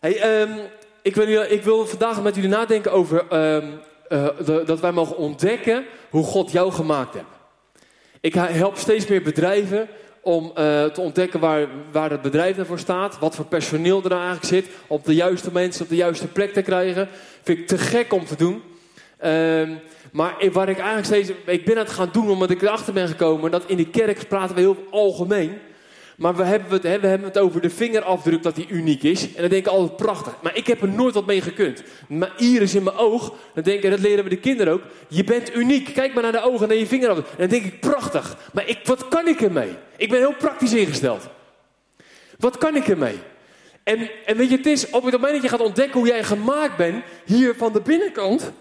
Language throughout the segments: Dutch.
Hey, ehm, ik, wil, ik wil vandaag met jullie nadenken over ehm, eh, dat wij mogen ontdekken hoe God jou gemaakt heeft. Ik help steeds meer bedrijven om eh, te ontdekken waar, waar het bedrijf ervoor staat, wat voor personeel er nou eigenlijk zit, op de juiste mensen op de juiste plek te krijgen. Vind ik te gek om te doen. Ehm, maar ik- waar ik eigenlijk steeds, ik ben het gaan doen omdat ik erachter ben gekomen dat in de kerk praten we heel algemeen. Maar we hebben het, we hebben het over de vingerafdruk dat die uniek is. En dan denk ik altijd prachtig. Maar ik heb er nooit wat mee gekund. Mijn iris in mijn oog. Dan denk ik, dat leren we de kinderen ook. Je bent uniek. Kijk maar naar de ogen en naar je vingerafdruk. En dan denk ik prachtig. Maar ik, wat kan ik ermee? Ik ben heel praktisch ingesteld. Wat kan ik ermee? En, en weet je, het is op het moment dat je gaat ontdekken hoe jij gemaakt bent, hier van de binnenkant,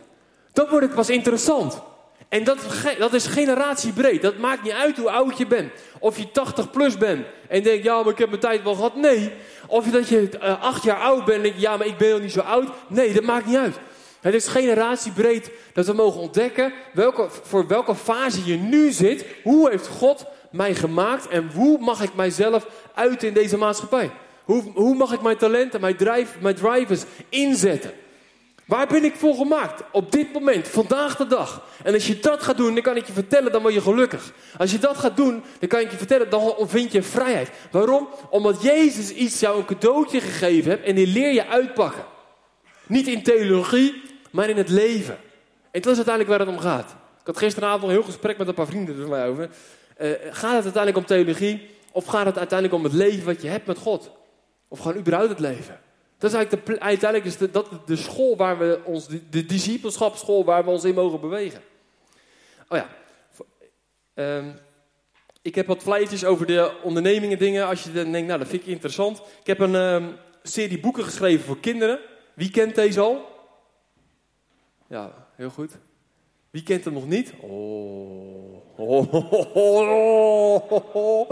dan wordt het pas interessant. En dat, dat is generatiebreed. Dat maakt niet uit hoe oud je bent. Of je 80 plus bent en denkt, ja, maar ik heb mijn tijd wel gehad. Nee. Of dat je eh, acht jaar oud bent en denkt, ja, maar ik ben nog niet zo oud. Nee, dat maakt niet uit. Het is generatiebreed dat we mogen ontdekken welke, voor welke fase je nu zit. Hoe heeft God mij gemaakt en hoe mag ik mijzelf uiten in deze maatschappij? Hoe, hoe mag ik mijn talenten, mijn, drive, mijn drivers inzetten? Waar ben ik voor gemaakt? Op dit moment, vandaag de dag. En als je dat gaat doen, dan kan ik je vertellen, dan word je gelukkig. Als je dat gaat doen, dan kan ik je vertellen, dan vind je vrijheid. Waarom? Omdat Jezus iets jou een cadeautje gegeven hebt en die leer je uitpakken. Niet in theologie, maar in het leven. En dat is uiteindelijk waar het om gaat. Ik had gisteravond een heel gesprek met een paar vrienden van mij over. Eh, gaat het uiteindelijk om theologie? Of gaat het uiteindelijk om het leven wat je hebt met God? Of gewoon überhaupt het leven? Dat is eigenlijk de, uiteindelijk is de, de school waar we ons, de, de waar we ons in mogen bewegen. Oh ja, ehm, ik heb wat flyertjes over de ondernemingen dingen. Als je denkt, nou dat vind ik interessant. Ik heb een ehm, serie boeken geschreven voor kinderen. Wie kent deze al? Ja, heel goed. Wie kent hem nog niet? Oh, oh, oh,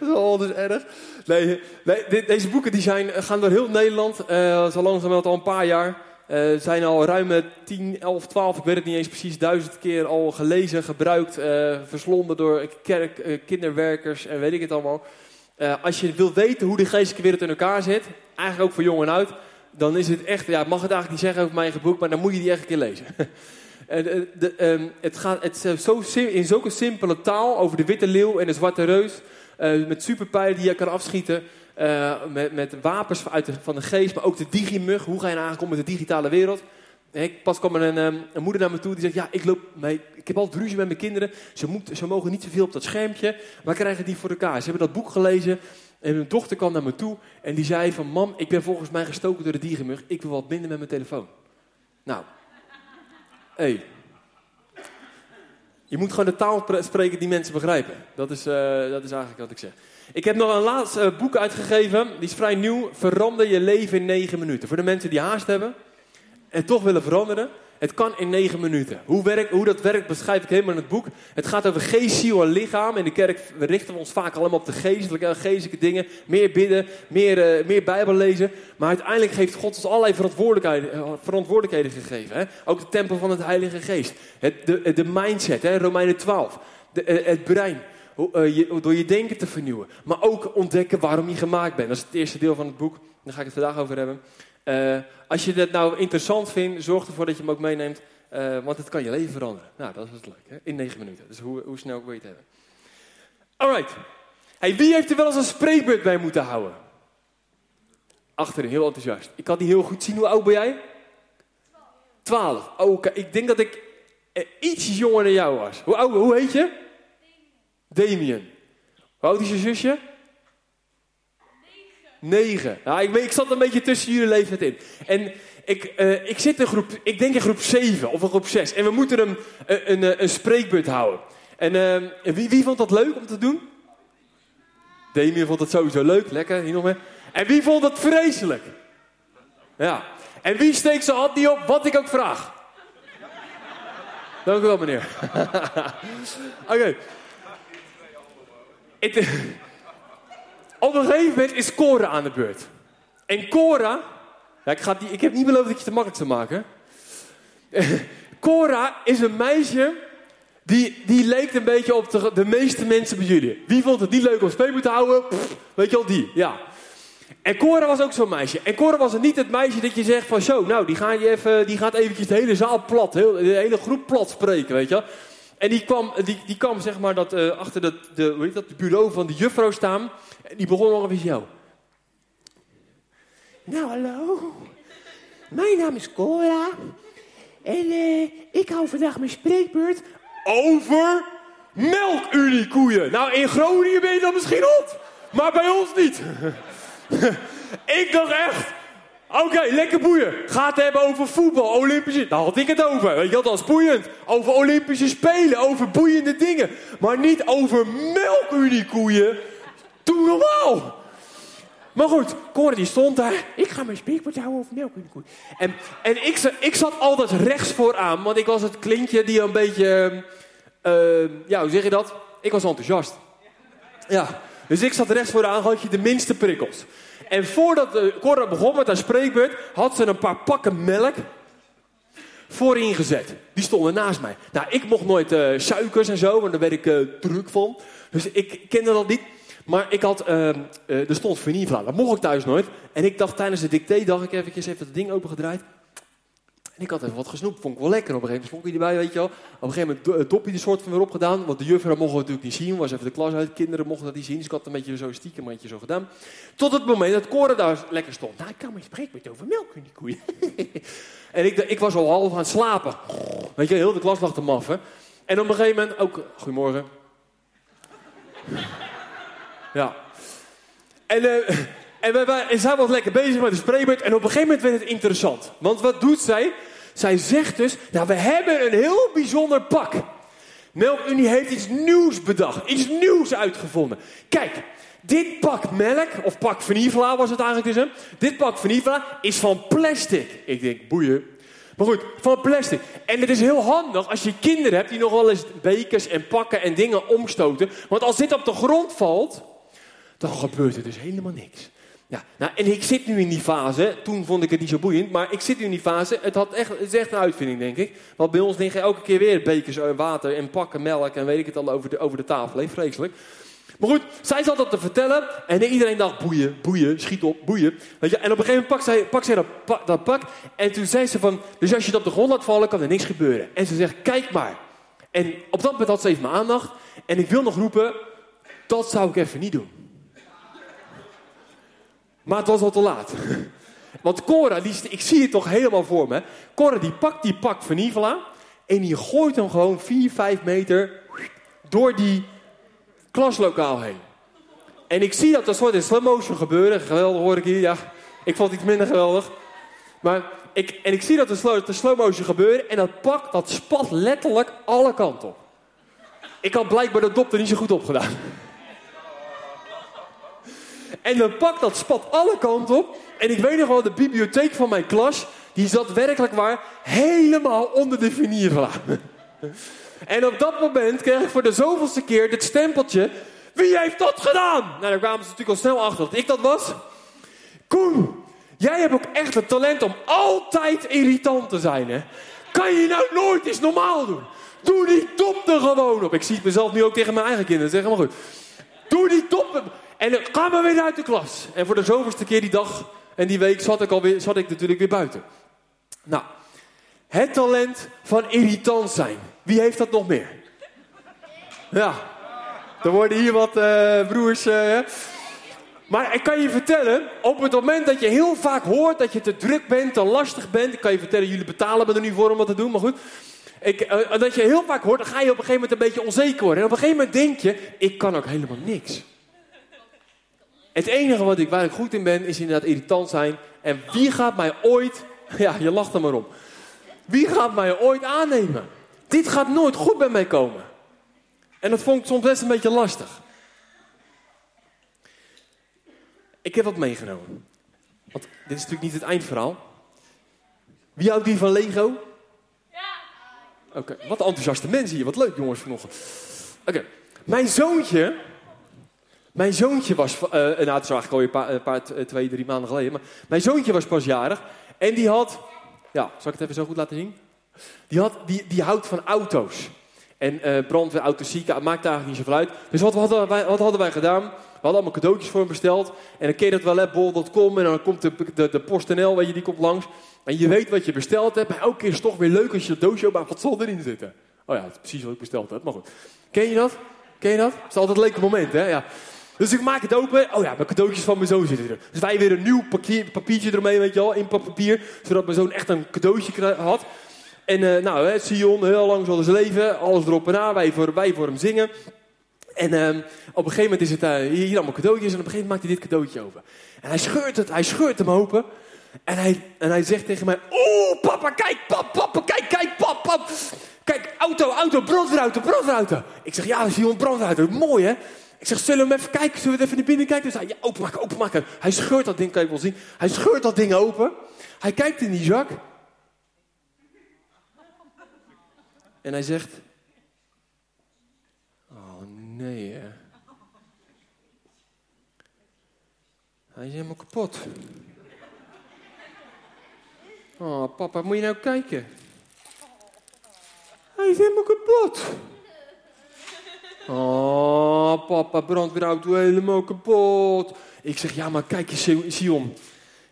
oh, dat is erg. Nee, deze boeken die zijn, gaan door heel Nederland, eh zo al een paar jaar. Eh, zijn al ruim eh, 10, 11, 12, ik weet het niet eens precies, duizend keer al gelezen, gebruikt, eh, verslonden door kerk, eh, kinderwerkers en weet ik het allemaal. Eh, als je wil weten hoe de geestelijke wereld in elkaar zit, eigenlijk ook voor jong en oud, dan is het echt, ja, ik mag het eigenlijk niet zeggen over mijn boek, maar dan moet je die echt een keer lezen. Eh, ehm, het gaat het is zo, in zulke simpele taal over de witte leeuw en de zwarte reus. eh, met superpijlen die je kan afschieten. eh, met, met wapens uit van de geest, maar ook de digimug. Hoe ga je nou eigenlijk met de digitale wereld? Ik- Pas kwam er een, ehm, een moeder naar me toe die zegt: Ja, ik, loop, mee, ik heb altijd ruzie met mijn kinderen. Ze, ze mogen niet zoveel op dat schermpje. Maar krijgen die voor elkaar? Ze hebben dat boek gelezen. En mijn dochter kwam naar me toe en die zei: van, Mam, ik ben volgens mij gestoken door de digimug. Ik wil wat minder met mijn telefoon. Nou, hé. Je moet gewoon de taal pre- spreken die mensen begrijpen. Dat is, eh, dat is eigenlijk wat ik zeg. Ik heb nog een laatste eh, boek uitgegeven. Die is vrij nieuw. Verander je leven in negen minuten. Voor de mensen die haast hebben en toch willen veranderen. Het kan in negen minuten. Hoe, hoe dat werkt beschrijf ik helemaal in het boek. Het gaat over geest, en lichaam. In de kerk richten we ons vaak allemaal op de geestelijke, geestelijke dingen. Meer bidden, meer, eh, meer Bijbel lezen. Maar uiteindelijk heeft God ons allerlei verantwoordelijkheden, eh, verantwoordelijkheden gegeven. Hè? Ook de tempel van het Heilige Geest. Het, de, de mindset, hè? Romeinen 12. De, eh, het brein. Eh, door je denken te vernieuwen. Maar ook ontdekken waarom je gemaakt bent. Dat is het eerste deel van het boek. Daar ga ik het vandaag over hebben. Eh, als je dat nou interessant vindt, zorg ervoor dat je hem ook meeneemt. eh, want het kan je leven veranderen. Nou, dat is het leuk. Hè? In negen minuten. Dus hoe, hoe snel wil je het hebben? Alright. Hey, wie heeft er wel eens een spreekbeurt bij moeten houden? Achterin, heel enthousiast. Ik kan niet heel goed zien. Hoe oud ben jij? Twaalf. Oh, oké. Ik denk dat ik eh, iets jonger dan jou was. Hoe, oud, hoe heet je? Damien. Hoe oud is je zusje? Negen. Ja, ik, weet- ik zat een beetje tussen jullie leeftijd in. En ik, eh, ik zit in groep, ik denk in groep 7 of in groep 6. En we moeten hem een, een, eh, een spreekbeurt houden. En eh, wie, wie vond dat leuk om te doen? Damien vond het sowieso leuk. Lekker, hier nog meer. En wie vond het vreselijk? Ja. En wie steekt zijn hand niet op, wat ik ook vraag? Dank u wel, meneer. Oké. Het- Op een gegeven moment is Cora aan de beurt. En Cora... Ja, ik, ga ik heb niet beloofd dat je het te makkelijk zou maken. Cora is een meisje... Die, die leek een beetje op de, de meeste mensen bij jullie. Wie vond het niet leuk om spelen te houden? Weet je wel, die. Ja. En Cora was ook zo'n meisje. En Cora was niet het meisje dat je zegt van zo, nou die, gaat je even, die gaat eventjes de hele zaal plat, de hele groep plat spreken, weet je. En die kwam, die, die kwam zeg maar dat, uh, achter de, de, heet dat, de bureau van de juffrouw staan. En die begon nog even zo. Nou, hallo. Mijn naam is Cora. En uh, ik hou vandaag mijn spreekbeurt over melkuniekoeien. Nou, in Groningen ben je dan misschien rot. Maar bij ons niet. ik dacht echt... Oké, lekker boeien. Gaat het hebben over voetbal, Olympische... Daar had ik het over. Weet je dat is boeiend. Over Olympische Spelen, over boeiende dingen. Maar niet over melkuniekoeien. Doe normaal. Maar goed, Cor stond daar. Ik ga mijn spreekwoord houden over melkuniekoeien. En, en ik, ik zat altijd rechts vooraan. Want ik was het klintje die een beetje... Uh, ja, hoe zeg je dat? Ik was enthousiast. Ja, dus ik zat rechts vooraan, had je de minste prikkels. En voordat Cora begon met haar spreekbeurt, had ze een paar pakken melk voorin gezet. Die stonden naast mij. Nou, ik mocht nooit uh, suikers en zo, want daar werd ik uh, druk van. Dus ik kende dat niet. Maar ik had, uh, er stond vanilla, dat mocht ik thuis nooit. En ik dacht tijdens de dicté, dacht ik eventjes, even het ding opengedraaid. En ik had even wat gesnoept, vond ik wel lekker. Op een gegeven moment vond ik erbij, weet je wel. Op een gegeven moment het dopje de soort van weer opgedaan. Want de juffrouw mochten we natuurlijk niet zien. Was even de klas uit. Kinderen mochten dat niet zien. Dus ik had een beetje zo stiekem een zo gedaan. Tot het moment dat Cora daar lekker stond. Nou, ik kan mijn spreekwoord over melk in die koeien. en ik, ik was al half aan het slapen. Weet je, heel de klas lag te maffen. En op een gegeven moment ook... Goedemorgen. ja. En... Uh, en, wij, en zij was lekker bezig met de spreekbeurt. En op een gegeven moment werd het interessant. Want wat doet zij? Zij zegt dus, nou we hebben een heel bijzonder pak. Melkunie heeft iets nieuws bedacht. Iets nieuws uitgevonden. Kijk, dit pak melk, of pak vanilla was het eigenlijk dus. Hè? Dit pak vanilla is van plastic. Ik denk, boeien. Maar goed, van plastic. En het is heel handig als je kinderen hebt die nog wel eens bekers en pakken en dingen omstoten. Want als dit op de grond valt, dan gebeurt er dus helemaal niks. Ja, nou, en ik zit nu in die fase. Toen vond ik het niet zo boeiend, maar ik zit nu in die fase. Het, had echt, is echt een uitvinding, denk ik. Want bij ons liggen elke keer weer bekers water en pakken melk en weet ik het al over de, over de tafel. Hé, vreselijk. Maar goed, zij zat dat te vertellen en iedereen dacht, boeien, boeien, schiet op, boeien. Je, en op een gegeven moment pakt zij, pakt zij dat, pak, dat pak en toen zei ze van, dus als je het op de grond laat vallen, kan er niks gebeuren. En ze zegt, kijk maar. En op dat moment had ze even mijn aandacht en ik wil nog roepen, dat zou ik even niet doen. Maar het was al te laat. Want Cora, die, ik zie het toch helemaal voor me. Cora die pakt die pak vanilla en die gooit hem gewoon 4, 5 meter door die klaslokaal heen. En ik zie dat dat soort in slow motion gebeuren. Geweldig hoor ik hier, ja. Ik vond het iets minder geweldig. Maar ik, en ik zie dat de slow, de slow motion gebeuren en dat pak dat spat letterlijk alle kanten op. Ik had blijkbaar de dop niet zo goed op gedaan. En dan pakt dat spat alle kanten op. En ik weet nog wel, de bibliotheek van mijn klas, die zat werkelijk waar helemaal onder de viniervla. En op dat moment kreeg ik voor de zoveelste keer dit stempeltje. Wie heeft dat gedaan? Nou, daar kwamen ze natuurlijk al snel achter dat ik dat was. Koen, jij hebt ook echt het talent om altijd irritant te zijn, hè? Kan je nou nooit eens normaal doen? Doe die top er gewoon op. Ik zie het mezelf nu ook tegen mijn eigen kinderen zeggen, maar goed. Doe die top. En dan gaan we weer uit de klas. En voor de zoveelste keer die dag en die week zat ik, alweer, zat ik natuurlijk weer buiten. Nou, het talent van irritant zijn. Wie heeft dat nog meer? Ja, er worden hier wat uh, broers. Uh, maar ik kan je vertellen, op het moment dat je heel vaak hoort dat je te druk bent, te lastig bent. Ik kan je vertellen, jullie betalen me er nu voor om wat te doen, maar goed. Ik, uh, dat je heel vaak hoort, dan ga je op een gegeven moment een beetje onzeker worden. En op een gegeven moment denk je, ik kan ook helemaal niks. Het enige wat ik, waar ik goed in ben, is inderdaad irritant zijn. En wie gaat mij ooit, ja, je lacht er maar om. Wie gaat mij ooit aannemen? Dit gaat nooit goed bij mij komen. En dat vond ik soms best een beetje lastig. Ik heb wat meegenomen. Want dit is natuurlijk niet het eindverhaal. Wie houdt die van Lego? Ja. Oké, wat enthousiaste mensen hier. Wat leuk jongens vanochtend. Oké, mijn zoontje, mijn zoontje was, uh, nou het is eigenlijk een paar, paar, twee, drie maanden geleden, maar mijn zoontje was pas jarig en die had, ja, zal ik het even zo goed laten zien? Die, had, die, die houdt van auto's. En uh, brandweer, auto's, zieken, maakt eigenlijk niet zoveel uit. Dus wat hadden, wij, wat hadden wij gedaan? hadden allemaal cadeautjes voor hem besteld. En dan ken je dat wel, bol.com. En dan komt de, de, de PostNL, weet je, die komt langs. En je weet wat je besteld hebt. Elke keer is het toch weer leuk als je dat doosje openmaakt. Wat zal erin zitten? Oh ja, dat is precies wat ik besteld heb. Maar goed. Ken je dat? Ken je dat? Het is altijd een leuk moment, hè? Ja. Dus ik maak het open. Oh ja, mijn cadeautjes van mijn zoon zitten er. Dus wij weer een nieuw papier, papiertje ermee, weet je wel, inpakpapier. Zodat mijn zoon echt een cadeautje had. En eh, nou, hè, Sion, heel lang zal zijn leven. Alles erop en aan. Wij voor, wij voor hem zingen. En ehm, op een gegeven moment is het eh, hier allemaal cadeautjes. En op een gegeven moment maakt hij dit cadeautje open. En hij scheurt het, hij scheurt hem open. En hij, en hij zegt tegen mij: Oeh, papa, kijk, pap, papa, kijk, kijk, pap, pap. Kijk, auto, auto, brandweerauto, brandweerauto. Ik zeg: Ja, Sion, brandweerauto. Mooi, hè? Ik zeg: Zullen we hem even kijken? Zullen we het even naar binnen kijken? Dus hij: Ja, openmaken. Hij scheurt dat ding, kan je wel zien. Hij scheurt dat ding open. Hij kijkt in die zak. En hij zegt: Oh nee. Hij is helemaal kapot. Oh, papa, moet je nou kijken? Hij is helemaal kapot. Oh, papa, brandweerauto helemaal kapot. Ik zeg, ja, maar kijk je, Sion.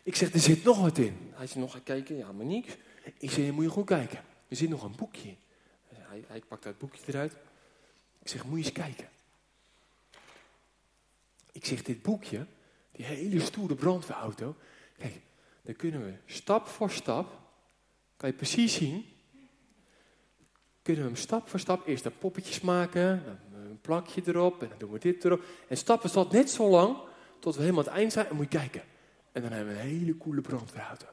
Ik zeg, er zit nog wat in. Hij zegt, nog gaan kijken? Ja, maar niks. Ik zeg, moet je goed kijken. Er zit nog een boekje in. Hij, hij pakt dat boekje eruit. Ik zeg, moet je eens kijken. Ik zeg, dit boekje, die hele stoere brandweerauto. Kijk, dan kunnen we stap voor stap, kan je precies zien, kunnen we hem stap voor stap eerst de poppetjes maken, plakje erop en dan doen we dit erop. En stap voor stap net zo lang tot we helemaal aan het eind zijn en moet je kijken. En dan hebben we een hele coole brandweerauto.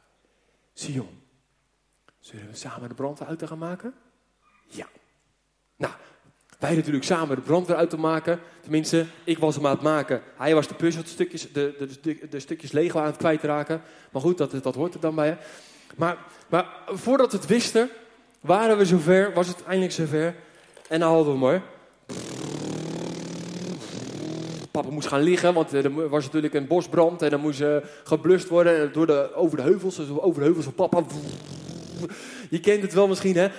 Sion, zullen we samen de brandweerauto gaan maken? Ja. Nou, wij natuurlijk samen de brandweerauto maken. Tenminste, ik was hem aan het maken. Hij was de puzzelstukjes, de, de, de, de stukjes Lego aan het kwijtraken. Maar goed, dat, dat hoort er dan bij. Maar, maar voordat we het wisten, waren we zover, was het eindelijk zover. En dan hadden we hoor. Papa moest gaan liggen, want er was natuurlijk een bosbrand. En dan moest uh, geblust worden door de, over de heuvels. Dus over de heuvels van papa. Je kent het wel misschien, hè?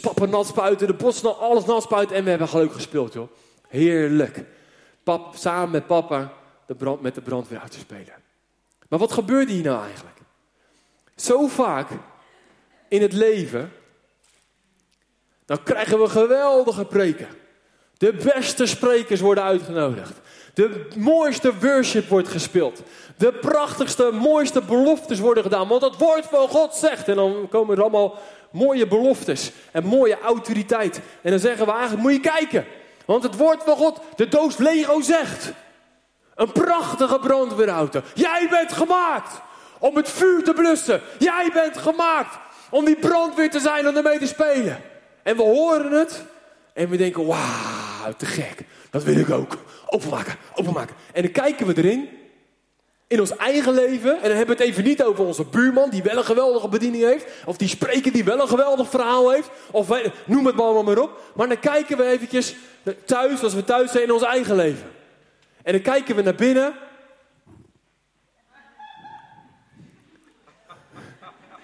Papa nat spuiten, de bos alles nat spuiten. En we hebben leuk gespeeld, joh. Heerlijk. Pap, samen met papa de brand, met de brandweer uit te spelen. Maar wat gebeurde hier nou eigenlijk? Zo vaak in het leven, dan krijgen we geweldige preken. De beste sprekers worden uitgenodigd. De mooiste worship wordt gespeeld. De prachtigste, mooiste beloftes worden gedaan. Want het woord van God zegt. En dan komen er allemaal mooie beloftes. En mooie autoriteit. En dan zeggen we eigenlijk, moet je kijken. Want het woord van God, de doos Lego zegt. Een prachtige brandweerauto. Jij bent gemaakt om het vuur te blussen. Jij bent gemaakt om die brandweer te zijn en ermee te spelen. En we horen het. En we denken, wauw, te gek. Dat wil ik ook. Openmaken, openmaken. En dan kijken we erin. In ons eigen leven. En dan hebben we het even niet over onze buurman die wel een geweldige bediening heeft. Of die spreker die wel een geweldig verhaal heeft. Of wij, noem het maar, maar op. Maar dan kijken we eventjes thuis, als we thuis zijn in ons eigen leven. En dan kijken we naar binnen.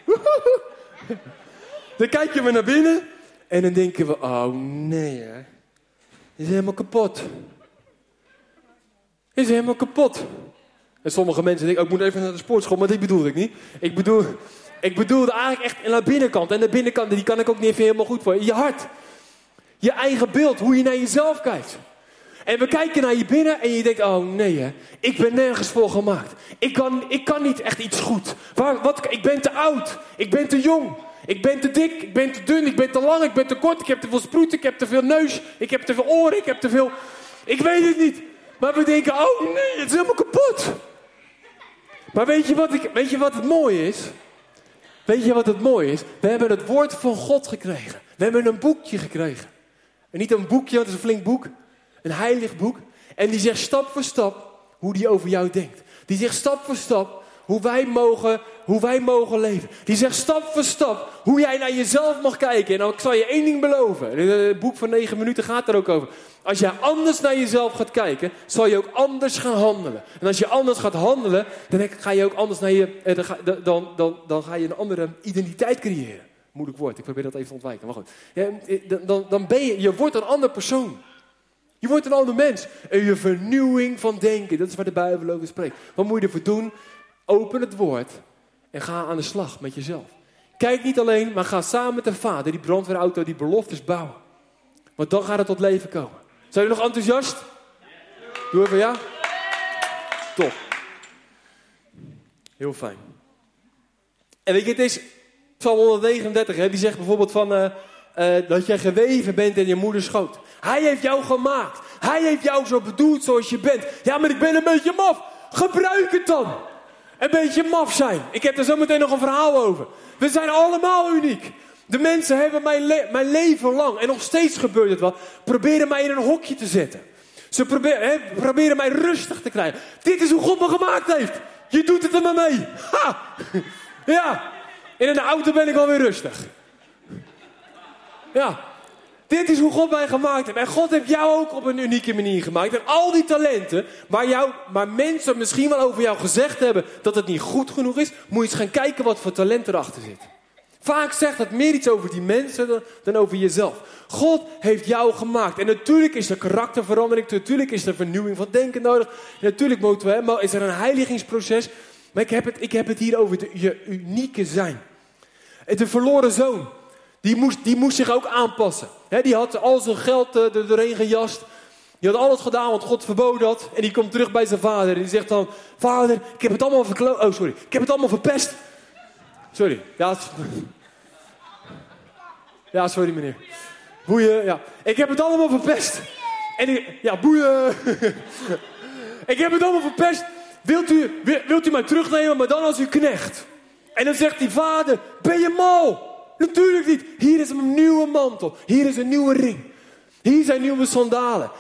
dan kijken we naar binnen. En dan denken we, oh nee hè. Is helemaal kapot. Is helemaal kapot. En sommige mensen denken, oh, ik moet even naar de sportschool, maar die bedoelde ik niet. Ik bedoel, ik bedoelde eigenlijk echt naar de binnenkant. En de binnenkant, die kan ik ook niet even helemaal goed voor. Je hart. Je eigen beeld, hoe je naar jezelf kijkt. En we kijken naar je binnen en je denkt, oh nee hè, ik ben nergens voor gemaakt. Ik kan, ik kan niet echt iets goed. Waar, wat, ik ben te oud, ik ben te jong. Ik ben te dik, ik ben te dun, ik ben te lang, ik ben te kort, ik heb te veel sproeten, ik heb te veel neus, ik heb te veel oren, ik heb te veel... Ik weet het niet. Maar we denken, oh nee, het is helemaal kapot. Maar weet je wat, ik, weet je wat het mooie is? Weet je wat het mooie is? We hebben het woord van God gekregen. We hebben een boekje gekregen. En niet een boekje, want het is een flink boek. Een heilig boek. En die zegt stap voor stap hoe die over jou denkt. Die zegt stap voor stap hoe wij mogen, hoe wij mogen leven. Die zegt stap voor stap hoe jij naar jezelf mag kijken. En dan, ik zal je één ding beloven. Het boek van negen minuten gaat er ook over. Als jij anders naar jezelf gaat kijken, zal je ook anders gaan handelen. En als je anders gaat handelen, dan ga je ook anders naar je, dan, dan, dan, dan ga je een andere identiteit creëren. Moeilijk woord, ik probeer dat even te ontwijken. Maar goed. Dan, dan ben je, je wordt een ander persoon. Je wordt een ander mens. En je vernieuwing van denken, dat is waar de Bijbel over spreekt. Wat moet je ervoor doen? Open het woord en ga aan de slag met jezelf. Kijk niet alleen, maar ga samen met de vader, die brandweerauto, die beloftes bouwen. Want dan gaat het tot leven komen. Zijn jullie nog enthousiast? Doe even ja. Top. Heel fijn. En weet je, het is Psalm 139, hè, die zegt bijvoorbeeld van, uh, uh, dat jij geweven bent in je moeders schoot. Hij heeft jou gemaakt. Hij heeft jou zo bedoeld zoals je bent. Ja, maar ik ben een beetje maf. Gebruik het dan. Een beetje maf zijn. Ik heb er zo meteen nog een verhaal over. We zijn allemaal uniek. De mensen hebben mijn, mijn leven lang, en nog steeds gebeurt het wel, proberen mij in een hokje te zetten. Ze proberen, hè, proberen mij rustig te krijgen. Dit is hoe God me gemaakt heeft. Je doet het er maar mee. Ha! Ja. In de auto ben ik alweer rustig. Ja. Dit is hoe God mij gemaakt heeft. En God heeft jou ook op een unieke manier gemaakt. En al die talenten, waar, jou, waar mensen misschien wel over jou gezegd hebben dat het niet goed genoeg is, moet je eens gaan kijken wat voor talent erachter zit. Vaak zegt dat meer iets over die mensen dan, over jezelf. God heeft jou gemaakt. En natuurlijk is er karakterverandering. Natuurlijk is er vernieuwing van denken nodig. Natuurlijk moeten we, is er een heiligingsproces. Maar ik heb het, ik heb het hier over je unieke zijn. De verloren zoon. Die moest, die moest zich ook aanpassen. die had al zijn geld uh, er doorheen gejast. Die had alles gedaan wat God verboden had. En die komt terug bij zijn vader. En die zegt dan: Vader, ik heb het allemaal verklo Oh, sorry. Ik heb het allemaal verpest. Sorry. Ja, ja sorry meneer. Boeien, ja. Ik heb het allemaal verpest. En ik, ja, boeien. ik heb het allemaal verpest. Wilt u, wilt u mij terugnemen, maar dan als uw knecht? En dan zegt die vader: Ben je mal? Natuurlijk niet. Hier is een nieuwe mantel. Hier is een nieuwe ring. Hier zijn nieuwe sandalen.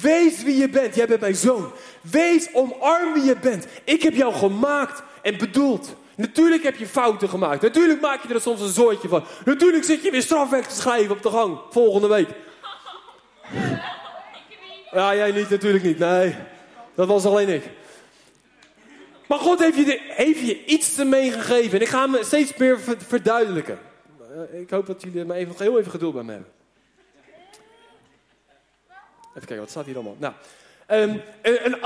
Wees wie je bent. Jij bent mijn zoon. Wees omarm wie je bent. Ik heb jou gemaakt en bedoeld. Natuurlijk heb je fouten gemaakt. Natuurlijk maak je er soms een zooitje van. Natuurlijk zit je weer strafweg te schrijven op de gang. Volgende week. Ja, jij niet, natuurlijk niet. Nee, dat was alleen ik. Maar God heeft je, heeft je iets te meegegeven. En ik ga hem steeds meer verduidelijken. Eh, ik hoop dat jullie maar even, heel even geduld bij me hebben. Even kijken, wat staat hier allemaal? Nou, um, en, en,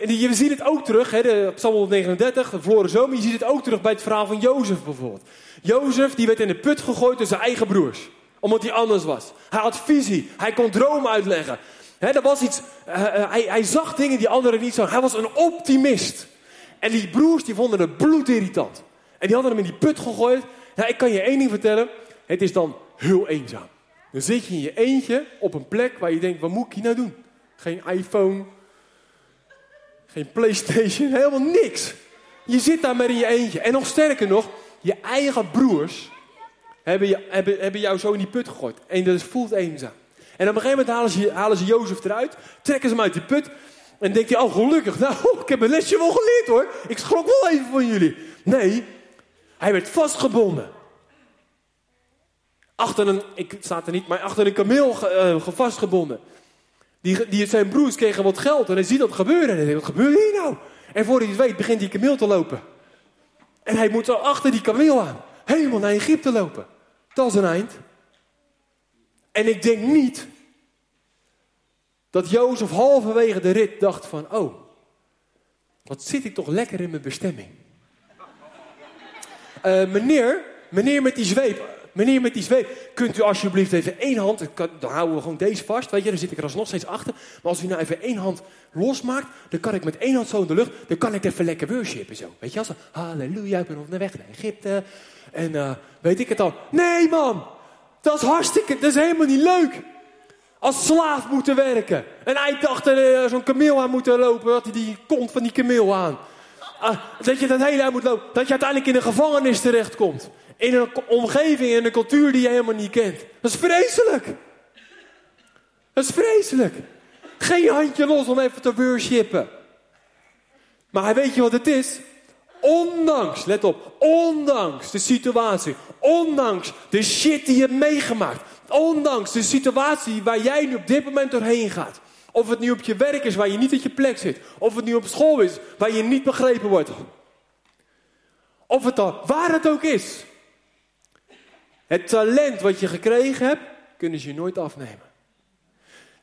en, je ziet het ook terug, hè, de Psalm 139, de verloren zomer. Je ziet het ook terug bij het verhaal van Jozef bijvoorbeeld. Jozef die werd in de put gegooid door zijn eigen broers. Omdat hij anders was. Hij had visie. Hij kon dromen uitleggen. Er was iets, uh, hij, hij, zag dingen die anderen niet zagen. Hij was een optimist. En die broers die vonden het bloedirritant. En die hadden hem in die put gegooid. Nou, ik kan je één ding vertellen. Het is dan heel eenzaam. Dan zit je in je eentje op een plek waar je denkt, wat moet ik hier nou doen? Geen iPhone, geen Playstation, helemaal niks. Je zit daar maar in je eentje. En nog sterker nog, je eigen broers hebben, je, hebben, hebben jou zo in die put gegooid. En dat voelt eenzaam. En op een gegeven moment halen ze, halen ze Jozef eruit, trekken ze hem uit die put. En denk je, oh gelukkig, nou, ik heb mijn lesje wel geleerd hoor. Ik schrok wel even van jullie. Nee, hij werd vastgebonden. Achter een, ik sta er niet, maar achter een kameel uh, vastgebonden. Die, die, zijn broers kregen wat geld en hij ziet dat gebeuren. En hij denkt, wat gebeurt hier nou? En voor hij het weet begint die kameel te lopen. En hij moet zo achter die kameel aan. Helemaal naar Egypte lopen. Dat is een eind. En ik denk niet dat Jozef halverwege de rit dacht van... Oh, wat zit ik toch lekker in mijn bestemming. Uh, meneer, meneer met die zweep, meneer met die zweep, kunt u alsjeblieft even één hand, dan houden we gewoon deze vast, weet je, dan zit ik er alsnog steeds achter. Maar als u nou even één hand losmaakt, dan kan ik met één hand zo in de lucht, dan kan ik even lekker worshipen zo. Weet je, als halleluja, ik ben op de weg naar Egypte. En uh, weet ik het al. Nee man, dat is hartstikke, dat is helemaal niet leuk. Als slaaf moeten werken. En hij dacht er uh, zo'n kameel aan moeten lopen, had hij die kont van die kameel aan. Ah, dat je dat hele uit moet lopen. Dat je uiteindelijk in een gevangenis terechtkomt. In een omgeving en een cultuur die je helemaal niet kent. Dat is vreselijk. Dat is vreselijk. Geen handje los om even te worshipen. Maar weet je wat het is? Ondanks, let op, ondanks de situatie, ondanks de shit die je hebt meegemaakt, ondanks de situatie waar jij nu op dit moment doorheen gaat, of het nu op je werk is waar je niet op je plek zit. Of het nu op school is waar je niet begrepen wordt. Of het dan, waar het ook is. Het talent wat je gekregen hebt, kunnen ze je nooit afnemen.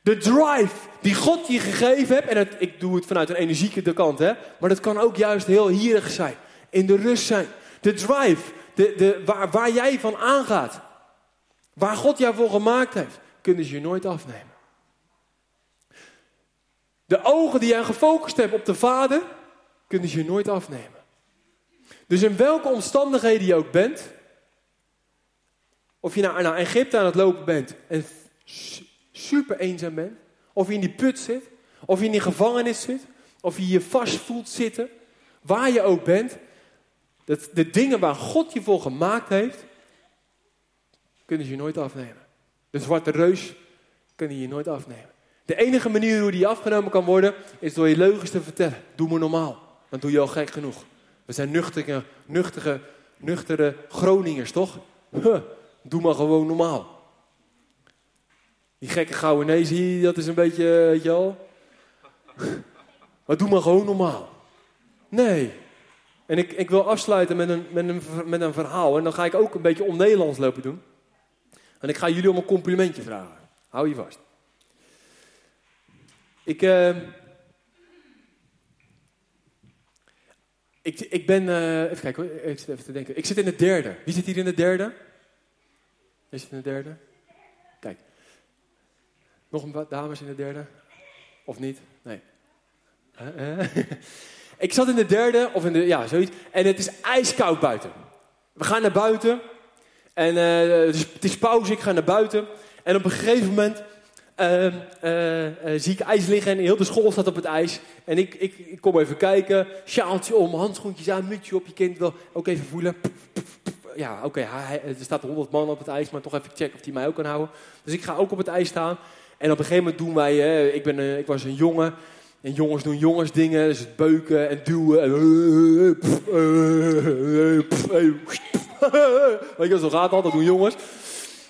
De drive die God je gegeven hebt. En het, ik doe het vanuit een energieke kant, hè. Maar dat kan ook juist heel hierig zijn. In de rust zijn. De drive, de, de, waar, waar jij van aangaat. Waar God jou voor gemaakt heeft. Kunnen ze je nooit afnemen. De ogen die jij gefocust hebt op de Vader. Kunnen ze je nooit afnemen. Dus in welke omstandigheden je ook bent. Of je naar, naar Egypte aan het lopen bent en super eenzaam bent. Of je in die put zit. Of je in die gevangenis zit. Of je je vast voelt zitten. Waar je ook bent. Dat de dingen waar God je voor gemaakt heeft. Kunnen ze je nooit afnemen. De zwarte reus kunnen je nooit afnemen. De enige manier hoe die afgenomen kan worden. Is door je leugens te vertellen. Doe me normaal. Dan doe je al gek genoeg. We zijn nuchtere, nuchtere, nuchtere Groningers, toch? Huh, doe maar gewoon normaal. Die gekke gouden nee, zie je, dat is een beetje, weet je wel. Maar doe maar gewoon normaal. Nee. En ik, ik wil afsluiten met een, met, een, met een verhaal. En dan ga ik ook een beetje on-Nederlands lopen doen. En ik ga jullie om een complimentje vragen. Hou je vast. Ik, uh, ik, ik ben, uh, even kijken hoor, ik zit even te denken. Ik zit in de derde. Wie zit hier in de derde? Wie zit in de derde? Kijk. Nog een wat dames in de derde? Of niet? Nee. ik zat in de derde, of in de, ja, zoiets. En het is ijskoud buiten. We gaan naar buiten. En uh, het, is, het is pauze, ik ga naar buiten. En op een gegeven moment zie ik ijs liggen en heel de school staat op het ijs. En ik, ik, ik kom even kijken, sjaaltje om, handschoentjes aan, mutsje op. Je kind wil ook even voelen. Ja, oké, er staat honderd man op het ijs, maar toch even checken of hij mij ook kan houden. Dus ik ga ook op het ijs staan. En op een gegeven moment doen wij, ik, ben, ik was een jongen. En jongens doen jongensdingen, dus het beuken en duwen. En, weet je, zo gaat dat, dat doen jongens.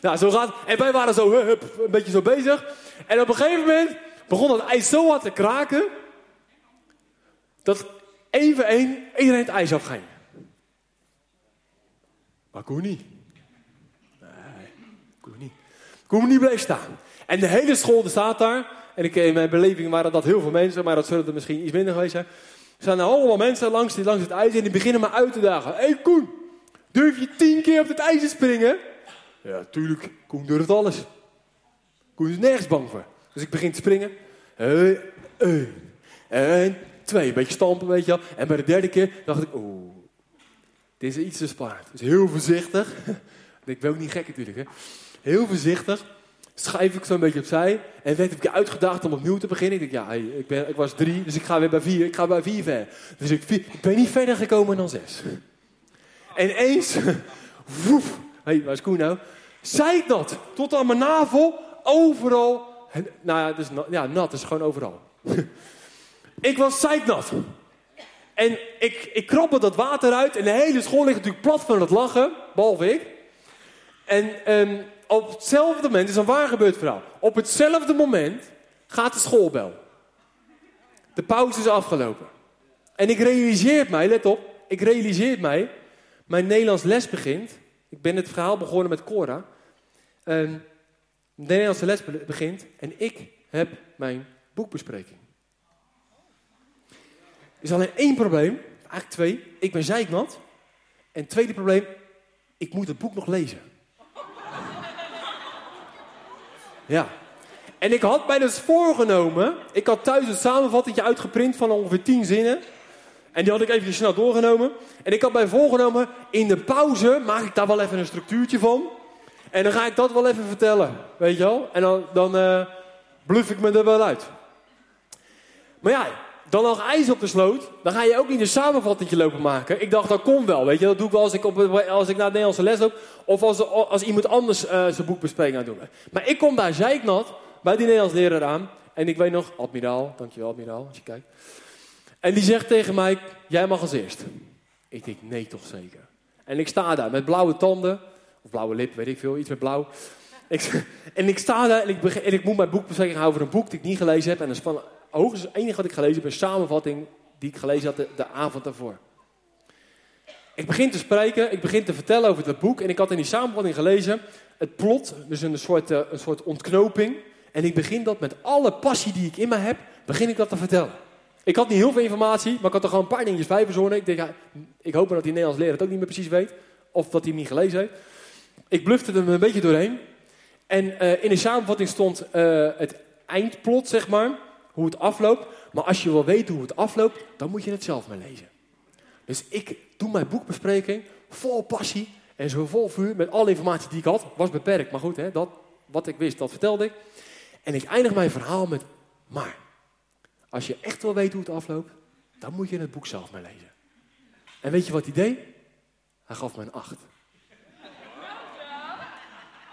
Nou, zo gaat En wij waren zo hup, een beetje zo bezig. En op een gegeven moment begon het ijs zo hard te kraken. Dat één voor één iedereen het ijs afging. Maar Koen niet. Nee, Koen niet. Koen niet bleef staan. En de hele school staat daar. En ik, in mijn beleving waren dat heel veel mensen, maar dat zullen er misschien iets minder geweest zijn. Er staan allemaal mensen langs, langs het ijs en die beginnen me uit te dagen. Hé hey Koen, durf je tien keer op het ijs te springen? Ja, tuurlijk. Koen durft alles. Koen is nergens bang voor. Dus ik begin te springen. Eén. En twee. Een beetje stampen, weet je wel. En bij de derde keer dacht ik, oeh. Dit is iets te spannend. Dus heel voorzichtig. ik ben ook niet gek natuurlijk, hè. Heel voorzichtig schrijf ik zo'n beetje opzij. En werd ik uitgedaagd om opnieuw te beginnen. Ik denk, ja, ik, ben, ik was drie, dus ik ga weer bij vier. Ik ga bij vier ver. Dus ik, ik ben niet verder gekomen dan zes. En eens, woef, hey, waar is Koen nou? Zei? Tot aan mijn navel, overal. nou ja, dus, ja, nat is gewoon overal. ik was zeiknat. En ik, ik krabbel dat water uit en de hele school ligt natuurlijk plat van het lachen, behalve ik. En um, op hetzelfde moment, is een waar gebeurd verhaal. Op hetzelfde moment gaat de schoolbel. De pauze is afgelopen. En ik realiseer mij, let op, ik realiseer mij, mijn Nederlands les begint. Ik ben het verhaal begonnen met Cora. de Nederlandse les begint en ik heb mijn boekbespreking. Er is alleen één probleem, eigenlijk twee. Ik ben zeiknat. En het tweede probleem, ik moet het boek nog lezen. Ja. En ik had mij dus voorgenomen, ik had thuis een samenvatting uitgeprint van ongeveer tien zinnen. En die had ik even snel doorgenomen. En ik had mij voorgenomen, in de pauze maak ik daar wel even een structuurtje van. En dan ga ik dat wel even vertellen, weet je wel. En dan, dan uh, bluff ik me er wel uit. Maar ja, dan lag ijs op de sloot. Dan ga je ook niet een samenvatting lopen maken. Ik dacht, dat komt wel, weet je. Dat doe ik wel als ik, op, als ik naar de Nederlandse les loop. Of als, als iemand anders uh, zijn boekbespreking aan doen. Maar ik kom daar zeiknat bij die Nederlands leraar aan. En ik weet nog, admiraal, dankjewel admiraal, als je kijkt. En die zegt tegen mij, jij mag als eerst. Ik denk, nee toch zeker. En ik sta daar met blauwe tanden. Of blauwe lip, weet ik veel, iets met blauw. En ik sta daar en ik, en ik moet mijn boekbespreking houden over een boek die ik niet gelezen heb. En dat is van hoogstens het enige wat ik gelezen heb, een samenvatting die ik gelezen had de, avond daarvoor. Ik begin te spreken, ik begin te vertellen over het boek. En ik had in die samenvatting gelezen het plot, dus een soort, uh, een soort ontknoping. En ik begin dat met alle passie die ik in me heb, begin ik dat te vertellen. Ik had niet heel veel informatie, maar ik had er gewoon een paar dingetjes bij verzonnen. Ik, denk, ik hoop maar dat die Nederlands leraar het ook niet meer precies weet. Of dat hij hem niet gelezen heeft. Ik blufte er een beetje doorheen. En eh, in de samenvatting stond eh, het eindplot, zeg maar. Hoe het afloopt. Maar als je wil weten hoe het afloopt, dan moet je het zelf maar lezen. Dus ik doe mijn boekbespreking vol passie en zo vol vuur met alle informatie die ik had. Was beperkt, maar goed, hè, dat, wat ik wist, dat vertelde ik. En ik eindig mijn verhaal met, maar als je echt wil weten hoe het afloopt, dan moet je het boek zelf maar lezen. En weet je wat hij deed? Hij gaf me een acht.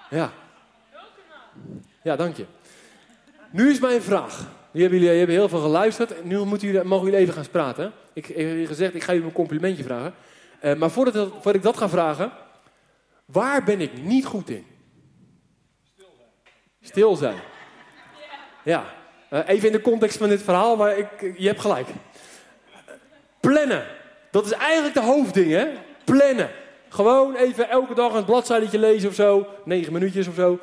Ja. Ja, dank je. Nu is mijn vraag. Hebben jullie hebben heel veel geluisterd. Nu moeten jullie, mogen jullie even gaan praten. Ik heb gezegd, ik ga jullie een complimentje vragen. Uh, maar voordat, voordat ik dat ga vragen, waar ben ik niet goed in? Stil zijn. Stil zijn. Ja. Uh, even in de context van dit verhaal, maar ik, je hebt gelijk. Plannen. Dat is eigenlijk de hoofdding, hè? Plannen. Gewoon even elke dag een bladzijde lezen of zo. Negen minuutjes of zo.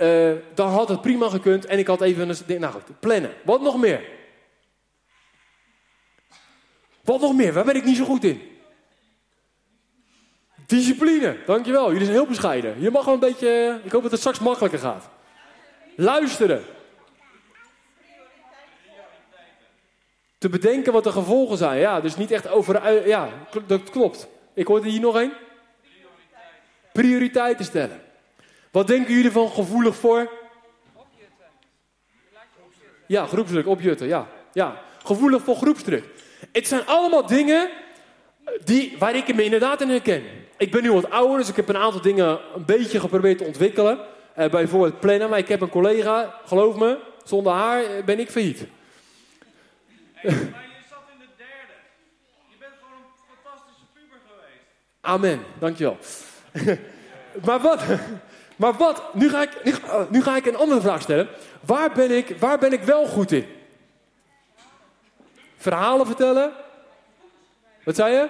Uh, dan had het prima gekund. En ik had even een... Nou plannen. Wat nog meer? Wat nog meer? Waar ben ik niet zo goed in? Discipline. Dankjewel. Jullie zijn heel bescheiden. Je mag gewoon een beetje... Ik hoop dat het straks makkelijker gaat. Luisteren. Te bedenken wat de gevolgen zijn. Ja, dus niet echt over... Ja, dat klopt. Ik hoorde hier nog één. Prioriteiten stellen. Wat denken jullie van gevoelig voor? Opjutten. Ja, groepsdruk, opjutten, ja. ja. Gevoelig voor groepsdruk. Het zijn allemaal dingen die, waar ik me inderdaad in herken. Ik ben nu wat ouder, dus ik heb een aantal dingen een beetje geprobeerd te ontwikkelen. Uh, bijvoorbeeld plannen, maar ik heb een collega, geloof me, zonder haar eh, ben ik failliet. Maar je zat in de derde. Je bent gewoon een fantastische puber geweest. Amen, dankjewel. maar wat, maar wat, nu ga, ik, nu, nu ga ik een andere vraag stellen. Waar ben ik, waar ben ik wel goed in? Verhalen vertellen? Wat zei je?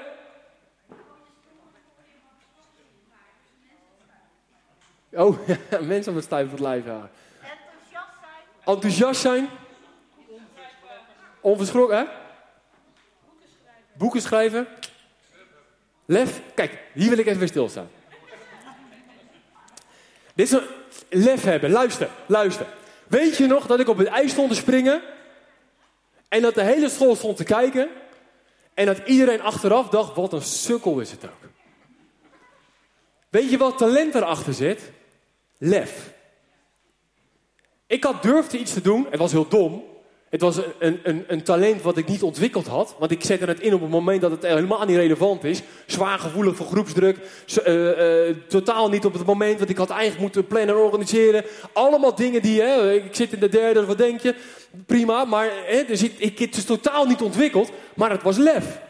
Oh, mensen op het stijf het lijf houden. Enthousiast zijn. Enthousiast zijn. Onverschrokken, hè? Boeken schrijven. Lef. Kijk, hier wil ik even weer stilstaan. Dit is lef hebben. Luister, luister. Weet je nog dat ik op het ijs stond te springen? En dat de hele school stond te kijken? En dat iedereen achteraf dacht, wat een sukkel is het ook. Weet je wat talent erachter zit? Lef. Ik had durfde iets te doen, het was heel dom. Het was een, een, een, talent wat ik niet ontwikkeld had. Want ik zette het in op het moment dat het helemaal niet relevant is. Zwaar gevoelig voor groepsdruk. Uh, uh, totaal niet op het moment wat ik had eigenlijk moeten plannen en organiseren. Allemaal dingen die, hè, ik zit in de derde, wat denk je? Prima, maar hè, ik, ik, het is totaal niet ontwikkeld. Maar het was lef.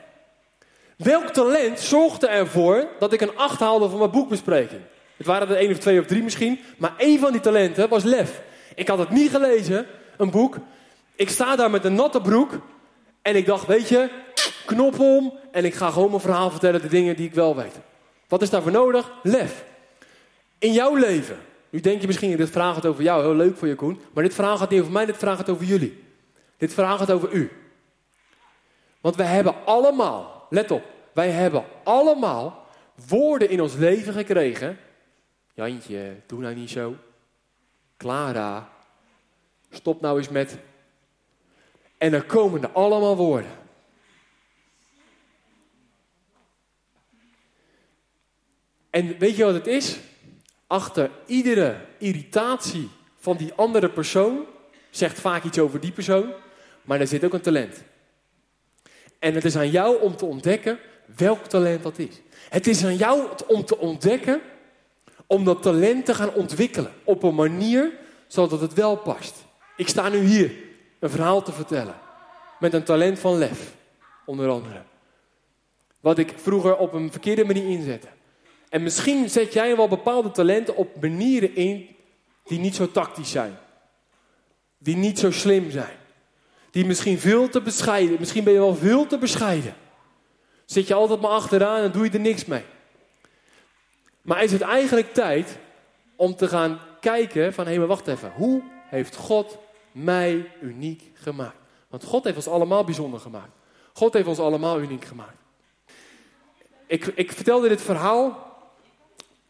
Welk talent zorgde ervoor dat ik een acht haalde van mijn boekbespreking? Het waren er één of twee of drie misschien. Maar één van die talenten was lef. Ik had het niet gelezen, een boek. Ik sta daar met een natte broek. En ik dacht, weet je, knop om. En ik ga gewoon mijn verhaal vertellen, de dingen die ik wel weet. Wat is daarvoor nodig? Lef. In jouw leven. Nu denk je misschien, dit vraag gaat over jou. Heel leuk voor je, Koen. Maar dit vraag gaat niet over mij, dit vraag gaat over jullie. Dit vraag gaat over u. Want wij hebben allemaal, let op. Wij hebben allemaal woorden in ons leven gekregen. Jantje, doe nou niet zo. Clara, stop nou eens met en dan komen er allemaal woorden. En weet je wat het is? Achter iedere irritatie van die andere persoon zegt vaak iets over die persoon, maar er zit ook een talent. En het is aan jou om te ontdekken welk talent dat is. Het is aan jou om te ontdekken, om dat talent te gaan ontwikkelen op een manier zodat het wel past. Ik sta nu hier een verhaal te vertellen. Met een talent van lef, onder andere. Wat ik vroeger op een verkeerde manier inzette. En misschien zet jij wel bepaalde talenten op manieren in die niet zo tactisch zijn. Die niet zo slim zijn. Die misschien veel te bescheiden. Misschien ben je wel veel te bescheiden. Zit je altijd maar achteraan en doe je er niks mee. Maar is het eigenlijk tijd om te gaan kijken van hé, maar wacht even. Hoe heeft God mij uniek gemaakt. Want God heeft ons allemaal bijzonder gemaakt. God heeft ons allemaal uniek gemaakt. Ik, ik vertelde dit verhaal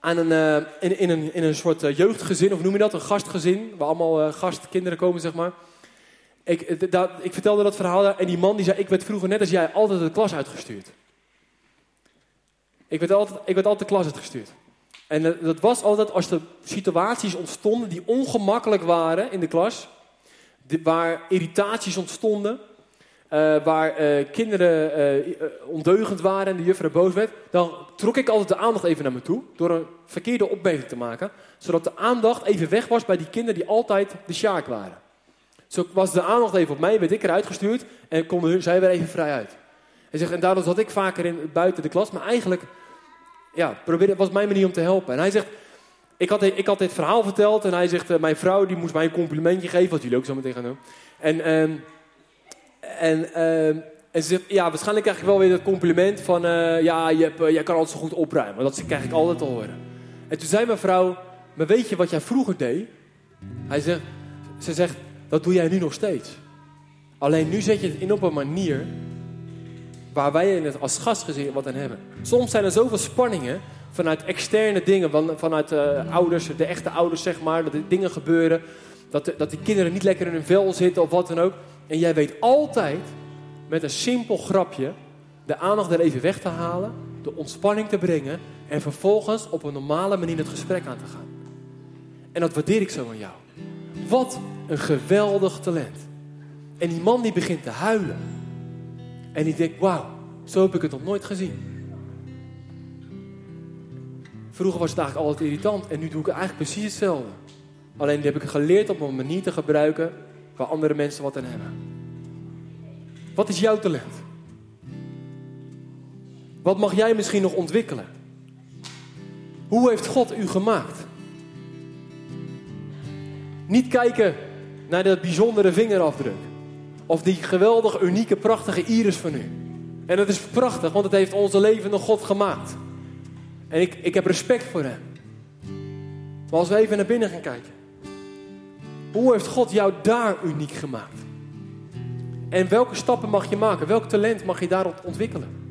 aan een, eh, in, in, een, in een soort eh, jeugdgezin, of noem je dat, een gastgezin, waar allemaal eh, gastkinderen komen, zeg maar. Ik, dat, ik vertelde dat verhaal daar en die man die zei, ik werd vroeger net als jij altijd de klas uitgestuurd. Ik werd altijd, ik werd altijd de klas uitgestuurd. En dat was altijd als er situaties ontstonden die ongemakkelijk waren in de klas, waar irritaties ontstonden, eh, waar eh, kinderen eh, ondeugend waren en de juffrouw boos werd, dan trok ik altijd de aandacht even naar me toe door een verkeerde opmerking te maken, zodat de aandacht even weg was bij die kinderen die altijd de sjaak waren. Zo was de aandacht even op mij, werd ik eruit gestuurd en konden zij weer even vrij uit. Hij zegt, en daardoor zat ik vaker in, buiten de klas, maar eigenlijk ja, probeerde, was mijn manier om te helpen. En hij zegt, ik had, ik had dit verhaal verteld en hij zegt, eh, mijn vrouw die moest mij een complimentje geven, wat jullie ook zo meteen gaan doen. En, ehm, en, ehm, en ze zegt, ja, waarschijnlijk krijg ik wel weer dat compliment van, eh, ja, je hebt, eh, jij kan altijd zo goed opruimen. Dat krijg ik altijd te horen. En toen zei mijn vrouw, maar weet je wat jij vroeger deed? Hij zegt, ze zegt, dat doe jij nu nog steeds. Alleen nu zet je het in op een manier waar wij in het als gastgezin wat aan hebben. Soms zijn er zoveel spanningen vanuit externe dingen, van, vanuit eh, ouders, de echte ouders zeg maar, dat er dingen gebeuren, dat, dat die kinderen niet lekker in hun vel zitten of wat dan ook. En jij weet altijd met een simpel grapje de aandacht er even weg te halen, de ontspanning te brengen en vervolgens op een normale manier het gesprek aan te gaan. En dat waardeer ik zo aan jou. Wat een geweldig talent. En die man die begint te huilen. En die denkt, wauw, zo heb ik het nog nooit gezien. Vroeger was het eigenlijk altijd irritant en nu doe ik eigenlijk precies hetzelfde. Alleen heb ik geleerd op een manier te gebruiken waar andere mensen wat aan hebben. Wat is jouw talent? Wat mag jij misschien nog ontwikkelen? Hoe heeft God u gemaakt? Niet kijken naar dat bijzondere vingerafdruk. Of die geweldige, unieke, prachtige iris van u. En dat is prachtig, want het heeft onze levende God gemaakt. En ik, ik heb respect voor hem. Maar als we even naar binnen gaan kijken. Hoe heeft God jou daar uniek gemaakt? En welke stappen mag je maken? Welk talent mag je daar ontwikkelen?